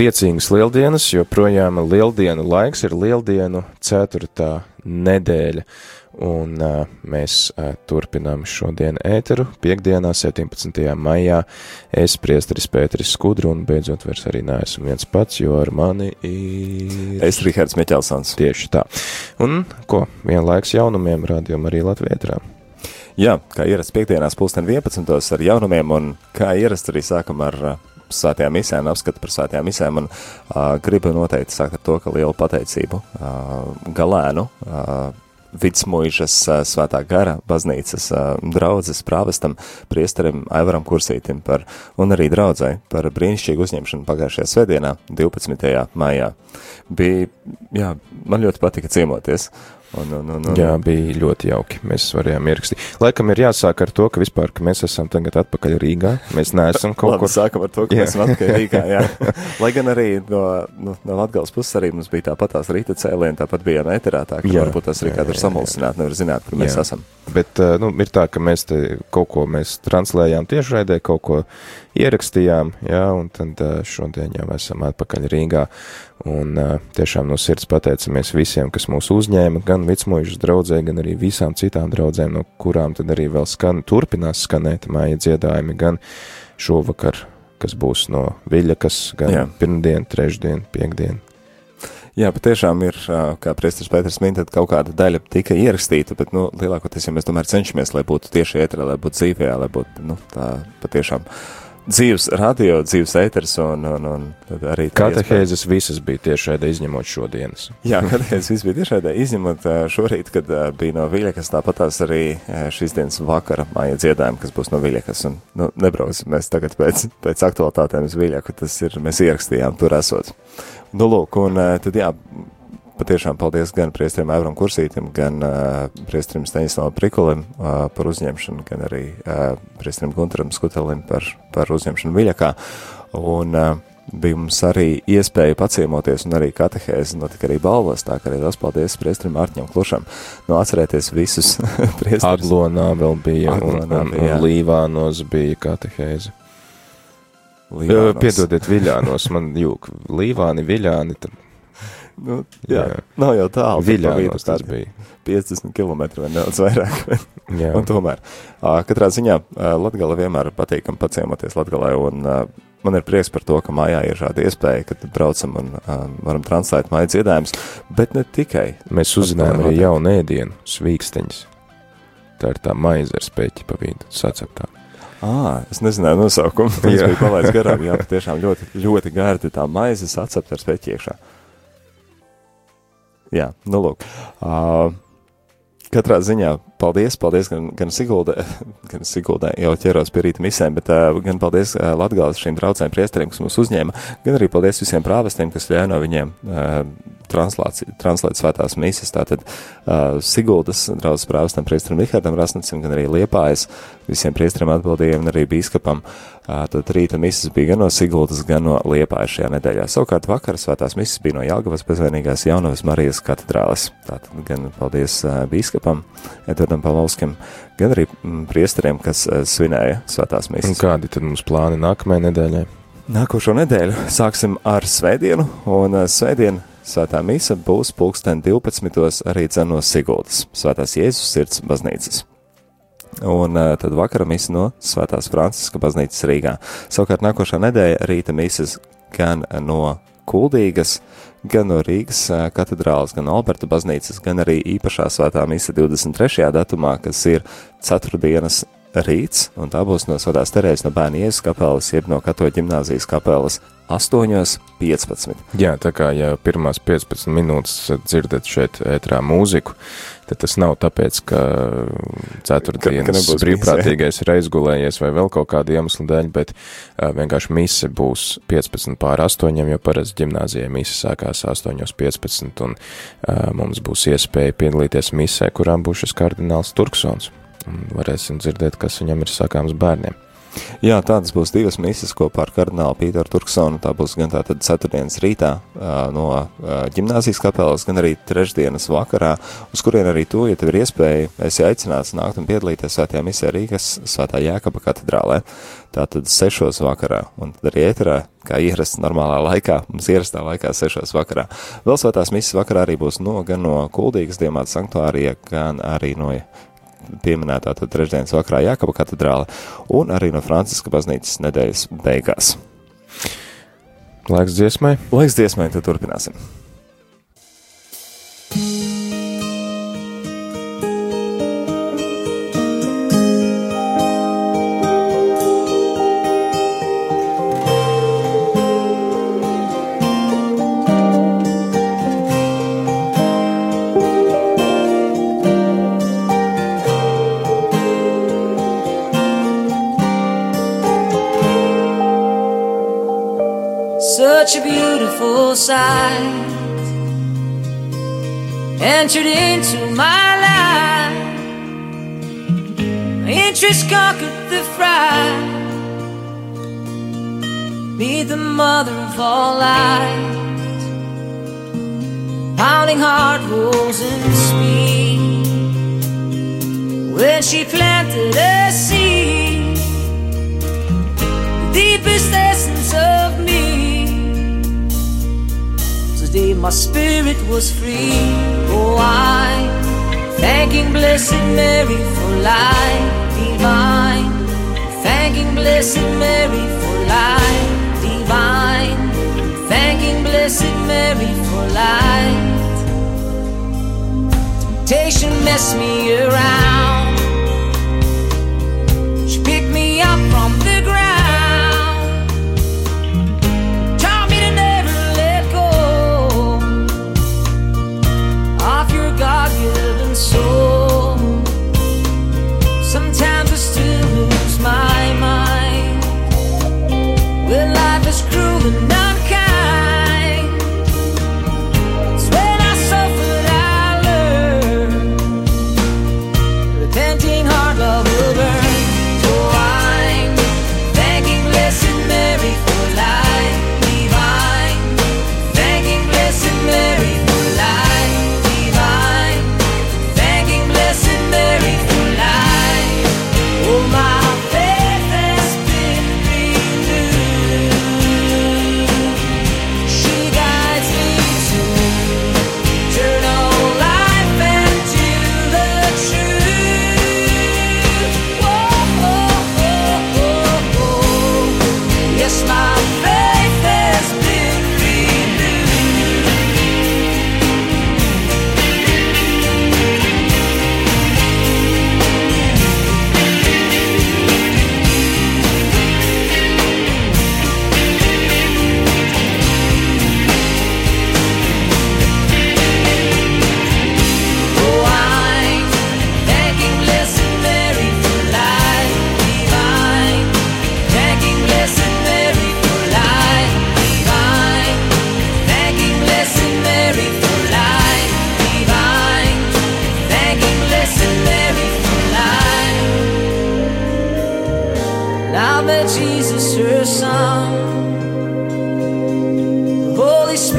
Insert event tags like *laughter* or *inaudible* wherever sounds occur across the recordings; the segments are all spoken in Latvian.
priecīgas lieldienas, jo projām lieldienu laiks ir lieldienu ceturtā nedēļa. Un uh, mēs uh, turpinām šodien ēteru. Piektdienā, 17. maijā, es, priesteris Pēteris Skudru, un beidzot vairs arī neesmu viens pats, jo ar mani ir. Es, Rihards Meķelsons. Tieši tā. Un ko, vienlaiks jaunumiem rādījumam arī Latvijā. Jā, kā ierasts piekdienās, pulksten 11. ar jaunumiem, un kā ierasts arī sākam ar uh, svētajām misēm, apskatu par svētajām misēm, un uh, gribu noteikti sākt ar to, ka lielu pateicību uh, galēnu. Uh, Vidsmuižas svētā gara baznīcas draudzes prāvestam, priesterim Aivaram Kursītim par, un arī draudzai par brīnišķīgu uzņemšanu pagājušajā svētdienā, 12. maijā. Bija, jā, man ļoti patika ciemoties. Un, un, un, un, jā, bija ļoti jauki. Mēs varējām ierakstīt. Laikam ir jāsāk ar to, ka vispār, ka mēs esam tagad atpakaļ Rīgā. Mēs neesam kaut kur. Sākam ar to, ka jā. mēs esam atpakaļ Rīgā, jā. *laughs* Lai gan arī no, no, no Latgales puses arī mums bija tāpat tās rīta cēlieni, tāpat bijām ēterā, tā ka jā, varbūt tas arī kādu ir samulsināt, nevar zināt, kur mēs jā. esam. Bet, nu, ir tā, ka mēs te kaut ko mēs translējām tiešraidē, kaut ko ierakstījām, jā, un tad šodien jau esam atpakaļ Rīgā. Un tiešām no sirds pateicamies visiem, kas mūs uzņēma, gan Vicmojušas draudzē, gan arī visām citām draudzēm, no kurām tad arī vēl skan, turpinās skanēt māja dziedājumi, gan šovakar, kas būs no Viļakas, gan jā. pirmdien, trešdien, piekdien. Jā, patiešām ir, kā priesteris Pēters min, tad kaut kāda daļa tika ierakstīta, bet, nu, lielākoties, ja mēs tomēr cenšamies, lai būtu tieši ēterā, lai būtu dzīvē, lai būtu, nu, tā patiešām uh, dzīves radio, dzīves ēters un, un, un arī. Katehēzes visas bija tiešraidē izņemot šodienas. Jā, katehēzes viss bija tiešraidē izņemot šorīt, kad bija no Viļakas, tāpatās arī šīs dienas vakara māja dziedājumi, kas būs no Viļakas. Un, nu, nebrauksim mēs tagad pēc, pēc aktualitātēm uz Viļaku, tas ir, mēs ierakstījām tur esot. Nu, lūk, un tad jā, patiešām paldies gan priestrim Evram Kursītim, gan uh, priestrim Staņislavam Prikulim uh, par uzņemšanu, gan arī uh, priestrim Gunteram Skutelim par, par uzņemšanu Viļakā. Un uh, bija mums arī iespēja paciemoties un arī katehēzi notika arī balvas, tā ka arī liels paldies priestrim Mārķņam Klušam. Nu, atcerēties visus *laughs* priestrus. Aglonā vēl bija Aglonā un, bija, un, un Līvānos bija katehēzi. Līvānos. Piedodiet, Viļānos, man jūk, Līvāni, Viļāni, tad Nu, jā, jā, nav jau tālu. Viļānos tas bija. 50 km vai nedaudz vairāk. un tomēr, katrā ziņā Latgala vienmēr patīkam paciemoties Latgalē, un man ir prieks par to, ka mājā ir šāda iespēja, ka braucam un varam translēt māju dziedājumus, bet ne tikai. Mēs uzzinājām arī jaunu ēdienu, svīksteņas. Tā ir tā maize ar speķi pa vidu, saceptā. Ah, es nezināju nosaukumu. *laughs* Tas bija palaists garām. Jā, tiešām ļoti, ļoti gārti tā maize sacepta ar speķi iekšā. Jā, nu lūk. Uh, katrā ziņā paldies, paldies gan, gan Siguldē, *laughs* gan Siguldē jau ķeros pie rīta misēm, bet uh, gan paldies uh, Latgāles šīm draudzēm priesteriem, kas mūs uzņēma, gan arī paldies visiem prāvestiem, kas ļauj no viņiem uh, translēt svētās mīsas. Tātad uh, Siguldas draudzes prāvestam priesterim Rihardam Rasnicim, gan arī Liepājas visiem priesteriem atbildījiem un arī bīskapam. Uh, tad rīta misas bija gan no Siguldas, gan no Liepājas šajā nedēļā. Savukārt vakar svētās misas bija no Jāgavas bezvainīgās Jaunavas Marijas katedrāles. Tātad gan paldies uh, bīskapam Edvardam Palovskim, gan arī mm, priesteriem, kas uh, svinēja svētās misas. Un kādi tad mums plāni nākamajai nedēļai? Nākošo nedēļu sāksim ar svētdienu, un svētdienu Svētā mīsa būs pulksten 12. arī cenos Siguldas, Svētās Jēzus sirds baznīcas. Un tad vakara misa no Svētās Franciska baznīcas Rīgā. Savukārt nākošā nedēļa rīta misas gan no Kuldīgas, gan no Rīgas katedrālas, gan Alberta baznīcas, gan arī īpašā svētā misa 23. datumā, kas ir ceturtdienas rīts, un tā būs no Svētās Terēzes no bērnu Jēzus kapelas, jeb no Katoļu ģimnāzijas kapelas 8.15. Jā, tā kā ja pirmās 15 minūtes dzirdat šeit ētrā mūziku, tad tas nav tāpēc, ka ceturtdienas ka, ka brīvprātīgais ir aizgulējies vai vēl kaut kāda iemesla dēļ, bet uh, vienkārši mise būs 15 pār 8, jo parasti ģimnāzijai mise sākās 8.15 un uh, mums būs iespēja piedalīties misē, kurām būs šis kardināls Turksons. Un varēsim dzirdēt, kas viņam ir sakāms bērniem. Jā, tādas būs divas misijas kopā ar kardinālu Pīteru Turksonu. Tā būs gan tātad ceturtdienas rītā no ģimnāzijas kapelas, gan arī trešdienas vakarā, uz kurien arī tu, ja tev ir iespēja, esi aicināts nākt un piedalīties svētajā misijā Rīgas svētā Jēkaba katedrālē. Tātad sešos vakarā, un tad arī ēterā, kā ierasts normālā laikā, mums ierastā laikā sešos vakarā. Vēl svētās misijas vakarā arī būs no, gan no Kuldīgas diemāta sanktuārija, gan arī no pieminētā trešdienas vakarā Jākaba katedrāle un arī no Franciska baznīcas nedēļas beigās. Laiks dziesmai. Laiks dziesmai, tad turpināsim. Sight entered into my life. My interest conquered the fright. Be the mother of all light. Pounding heart rolls in speed. When she planted a seed, my spirit was free. Oh, I thanking Blessed Mary for life divine. Thanking Blessed Mary for life divine. Thanking Blessed Mary for light. Temptation messed me around.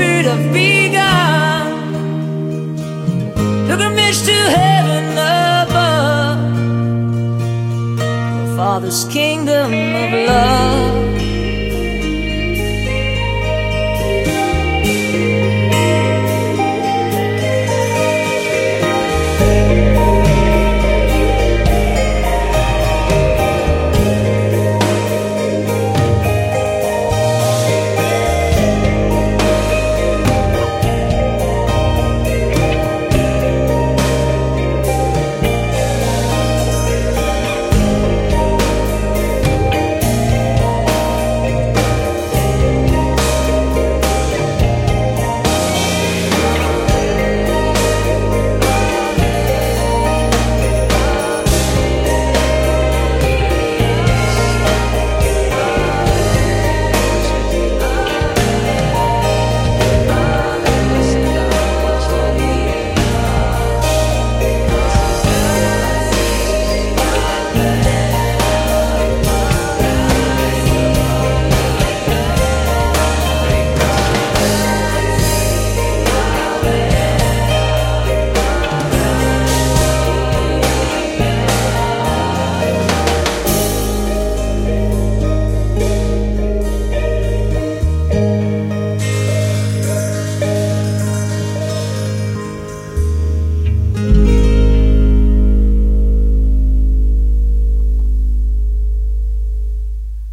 spirit of begun. Pilgrimage to heaven above. Father's kingdom of love.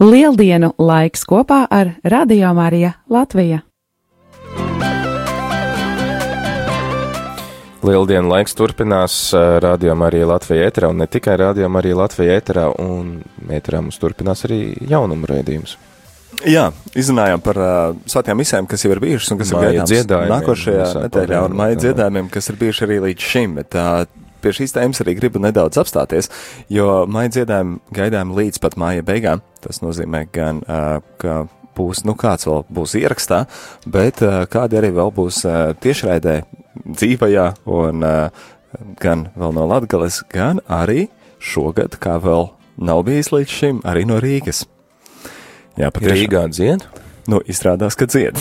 Lieldienu laiks kopā ar Radio Marija Latvija. Lieldienu laiks turpinās rādījumā arī Latvijā ēterā, un ne tikai rādījumā arī Latvijā ēterā, un ēterā mums turpinās arī jaunumu raidījums. Jā, izrunājām par uh, svētajām misēm, kas jau ir bijušas un kas Maija ir gaidāmas nākošajā nedēļā, un jā. dziedājumiem, kas ir bijuši arī līdz šim. Bet, uh, pie šīs tēmas arī gribu nedaudz apstāties, jo maija dziedājumi gaidām līdz pat māja beigām. Tas nozīmē gan, uh, ka būs, nu kāds vēl būs ierakstā, bet uh, kādi arī vēl būs uh, tiešraidē dzīvajā un uh, gan vēl no Latgales, gan arī šogad, kā vēl nav bijis līdz šim, arī no Rīgas. Jā, patiešām. Rīgā dzied? Nu, izrādās, ka dzied.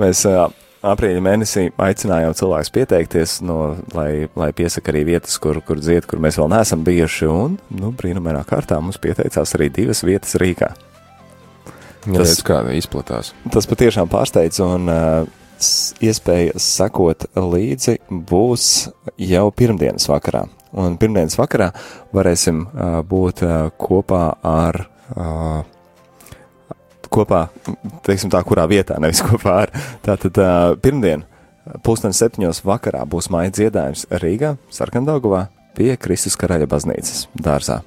Mēs uh, aprīļa mēnesī aicinājām cilvēkus pieteikties, no, lai, lai piesaka arī vietas, kur, kur dzied, kur mēs vēl neesam bijuši. Un, nu, brīnumainā kārtā mums pieteicās arī divas vietas Rīgā. Jā, Tas- redz, kā izplatās. Tas patiešām pārsteidz, un uh, iespēja sekot līdzi būs jau pirmdienas vakarā. Un pirmdienas vakarā varēsim uh, būt uh, kopā ar. Uh, kopā, teiksim tā, kurā vietā, nevis kopā ar. Tātad uh, pirmdien, pulksten septiņos vakarā būs māja dziedājums Rīgā, Sarkandaugovā, pie Kristus karaļa baznīcas dārzā.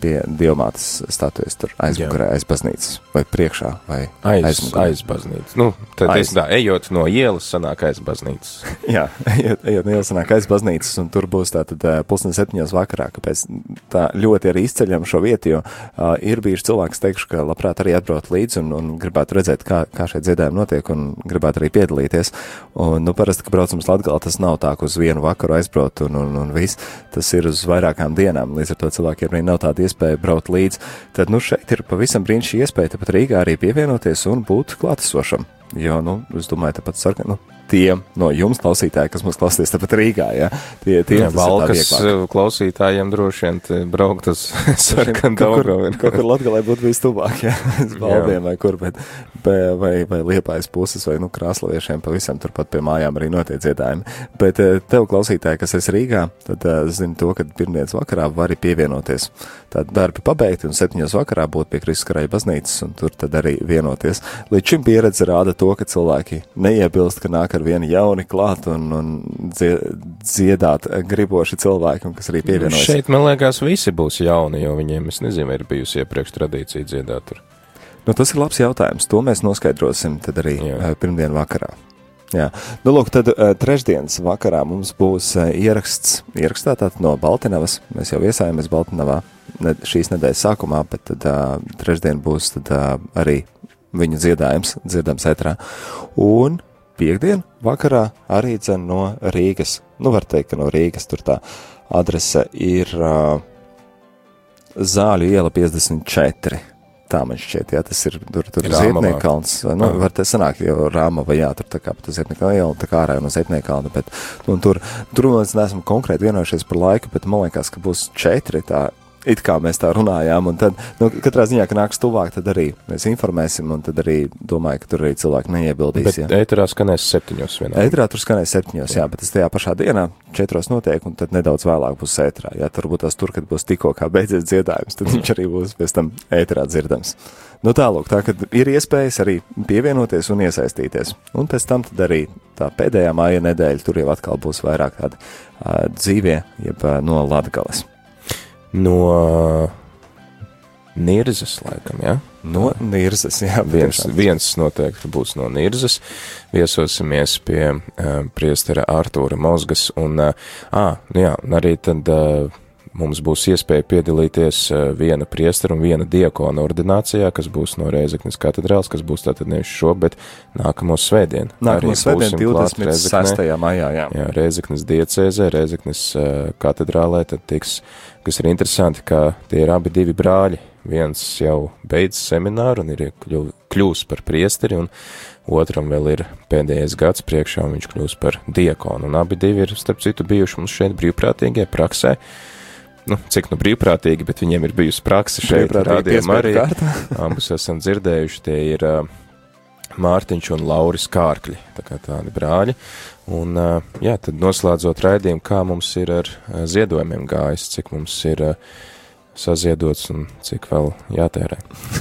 Pie diamātas statujas tur aizmugurē aiz baznīcas, vai priekšā, vai Aiz, aizmugurē. aiz baznīcas. Nu, tad Aiz. aiz. tā, ejot no ielas, sanāk aiz baznīcas. *laughs* Jā, ejot, ejot no ielas sanāk aiz baznīcas, un tur būs tātad uh, pusdien septiņos vakarā, kāpēc tā ļoti arī izceļam šo vietu, jo uh, ir bijuši cilvēki, kas teikšu, ka labprāt arī atbrauc līdzi un, un gribētu redzēt, kā, kā šie dziedājumi notiek, un gribētu arī piedalīties. Un, nu, parasti, ka braucam uz Latgali, tas nav tā, ka uz vienu vakaru aizbraukt un, un, un viss. Tas ir uz vairākām dienām, līdz ar to cilvēkiem arī nav tāda iespēja braukt līdzi. Tad, nu, šeit ir pavisam brīnišķīga iespēja tepat Rīgā arī pievienoties un būt klātesošam. Jo, nu, es domāju, tāpat sarkan, nu, tiem no jums klausītāji, kas mūs klausīs tāpat Rīgā, ja, tie, tie Jā, Valkas uh, klausītājiem droši vien braukt uz *laughs* sarkanu Daugavu. kaut kur Latgalē būtu bijis tuvāk, ja, *laughs* uz valdiem vai kur, bet, vai, vai, vai liepājas puses, vai, nu, krāslaviešiem pavisam turpat pie mājām arī notiek dziedājumi. Bet eh, tev, klausītāji, kas esi Rīgā, tad uh, zini to, ka pirmdienas vakarā vari pievienoties. Tad darbi pabeigti un septiņos vakarā būt pie Kristus karaļa baznīcas un tur tad arī vienoties. Līdz šim pieredze rāda to, ka cilvēki neiebilst, ka nāk ar vienu jauni klāt un, un dzie, dziedāt eh, griboši cilvēki, un kas arī pievienojas. Šeit, man liekas, visi būs jauni, jo viņiem, es nezinu, ir bijusi iepriekš tradīcija dziedāt tur. Nu, tas ir labs jautājums. To mēs noskaidrosim tad arī Jā. uh, pirmdien vakarā. Jā, nu, lūk, tad uh, trešdienas vakarā mums būs uh, ieraksts, ierakstā tātad no Baltinavas. Mēs jau viesājamies Baltinavā ne, šīs nedēļas sākumā, bet tad uh, trešdien būs tad uh, arī viņu dziedājums, dzirdams etrā. Un piekdien vakarā arī dzen no Rīgas. Nu, var teikt, ka no Rīgas tur tā adrese ir uh, Zāļu iela 54. Tā man šķiet, jā, tas ir tur, tur Rāmavā. Zietniekalns. Nu, Ah. var te sanākt, jo Rāmava, jā, tur tā kā pa Zietniekalna iela, tā kā ārā no Zietniekalna, bet, nu, tur, tur mēs neesam konkrēti vienojušies par laiku, bet man liekas, ka būs četri tā, it kā mēs tā runājām, un tad, nu, katrā ziņā, ka nāks tuvāk, tad arī mēs informēsim, un tad arī domāju, ka tur arī cilvēki neiebildīs, Bet ēterā skanēs septiņos vienā. Ētrā tur skanēs septiņos, jā, bet tas tajā pašā dienā, četros notiek, un tad nedaudz vēlāk būs ētrā. Jā, tur būs tas tur, kad būs tikko kā beidzies dziedājums, tad viņš arī būs pēc tam ētrā dzirdams. Nu tālāk, tā kad ir iespējas arī pievienoties un iesaistīties. Un pēc tam arī tā pēdējā māja nedēļa, tur jau atkal būs vairāk tādi uh, dzīvie, jeb uh, no Latgales. No Nirzas, laikam, jā. No Nirzas, jā. Viens, viens noteikti būs no Nirzas. Viesosimies pie uh, priestera Artūra Mozgas un, uh, ā, nu jā, arī tad uh, mums būs iespēja piedalīties uh, viena priestera un viena diakona ordinācijā, kas būs no Rēzeknes katedrāls, kas būs tātad nevis šo, bet nākamo svētdien. Nākamā Arī svētdien, būsim klāt 26. Rēzeknē. maijā, jā. Jā, Rēzeknes diecēzē, Rēzeknes uh, katedrālē, tad tiks, kas ir interesanti, ka tie ir abi divi brāļi. Viens jau beidz semināru un ir kļu, kļūs par priesteri, un otram vēl ir pēdējais gads priekšā, un viņš kļūs par diakonu. Un abi divi ir, starp citu, bijuši mums šeit brīvprātīgie praksē. Nu, cik nu brīvprātīgi, bet viņiem ir bijusi praksa šeit, rādījumā arī. Abus *laughs* esam dzirdējuši, tie ir uh, Mārtiņš un Lauris Kārkļi, tā kā tādi brāļi. Un, uh, jā, tad noslēdzot raidījumu, kā mums ir ar uh, ziedojumiem gājis, cik mums ir uh, saziedots un cik vēl jātērē.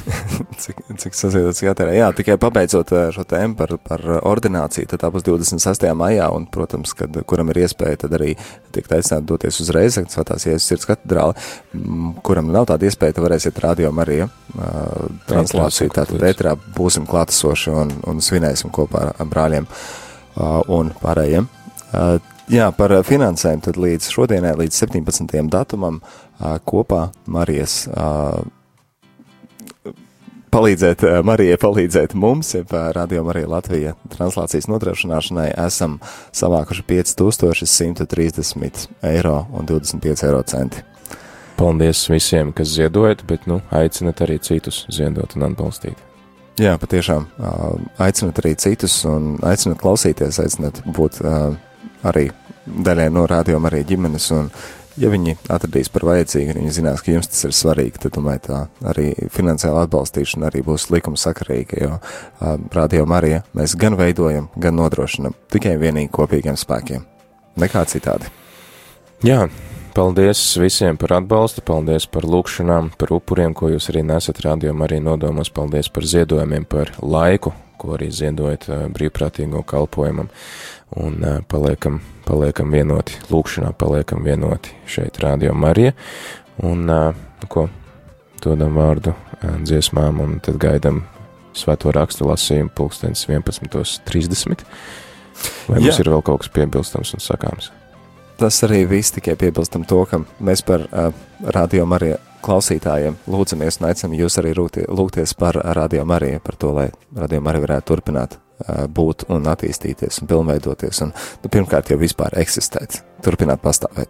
*laughs* cik, cik saziedots jātērē. Jā, tikai pabeidzot eh, šo tēmu par, par ordināciju, tad tā būs 26. maijā, un, protams, kad kuram ir iespēja, tad arī tiek aicināt doties uz reizi, Svētās Jēzus sirds katedrāli, kuram nav tāda iespēja, tad varēsiet rādījumā Marija uh, translāciju, tātad ētrā būsim klātesoši un, un svinēsim kopā ar brāļiem uh, un pārējiem. Uh, jā, par finansēm tad līdz šodienai, līdz 17. datumam kopā Marijas palīdzēt Marijai, palīdzēt mums, ja Radio Marija Latvija translācijas nodrošināšanai esam savākuši 5130 eiro un 25 eiro centi. Paldies visiem, kas ziedojat, bet, nu, aicinat arī citus ziedot un atbalstīt. Jā, patiešām aicinat arī citus un aicinat klausīties, aicinat būt arī daļai no Radio Marija ģimenes un ja viņi atradīs par vajadzīgu, viņi zinās, ka jums tas ir svarīgi, tad, domāju, tā arī finansiāla atbalstīšana arī būs likuma sakarīga, jo uh, Radio Marija mēs gan veidojam, gan nodrošinam tikai vienīgi kopīgiem spēkiem. Nekā citādi. Jā, paldies visiem par atbalstu, paldies par lūkšanām, par upuriem, ko jūs arī nesat rādījumā arī nodomos, paldies par ziedojumiem, par laiku, ko arī ziedojat brīvprātīgo kalpojumam, un paliekam paliekam vienoti, lūkšanā paliekam vienoti šeit Rādio Marija, un, nu ko, dodam vārdu dziesmām, un tad gaidam svēto rakstu lasījumu pulkstens 11.30. Vai mums Jā. ir vēl kaut kas piebilstams un sakāms? Tas arī viss tikai piebilstam to, ka mēs par uh, Radio Mariju klausītājiem lūdzamies un aicinām jūs arī lūgties par Radio Mariju, par to, lai Radio Marija varētu turpināt būt un attīstīties un pilnveidoties un, nu, pirmkārt, jau vispār eksistēt, turpināt pastāvēt.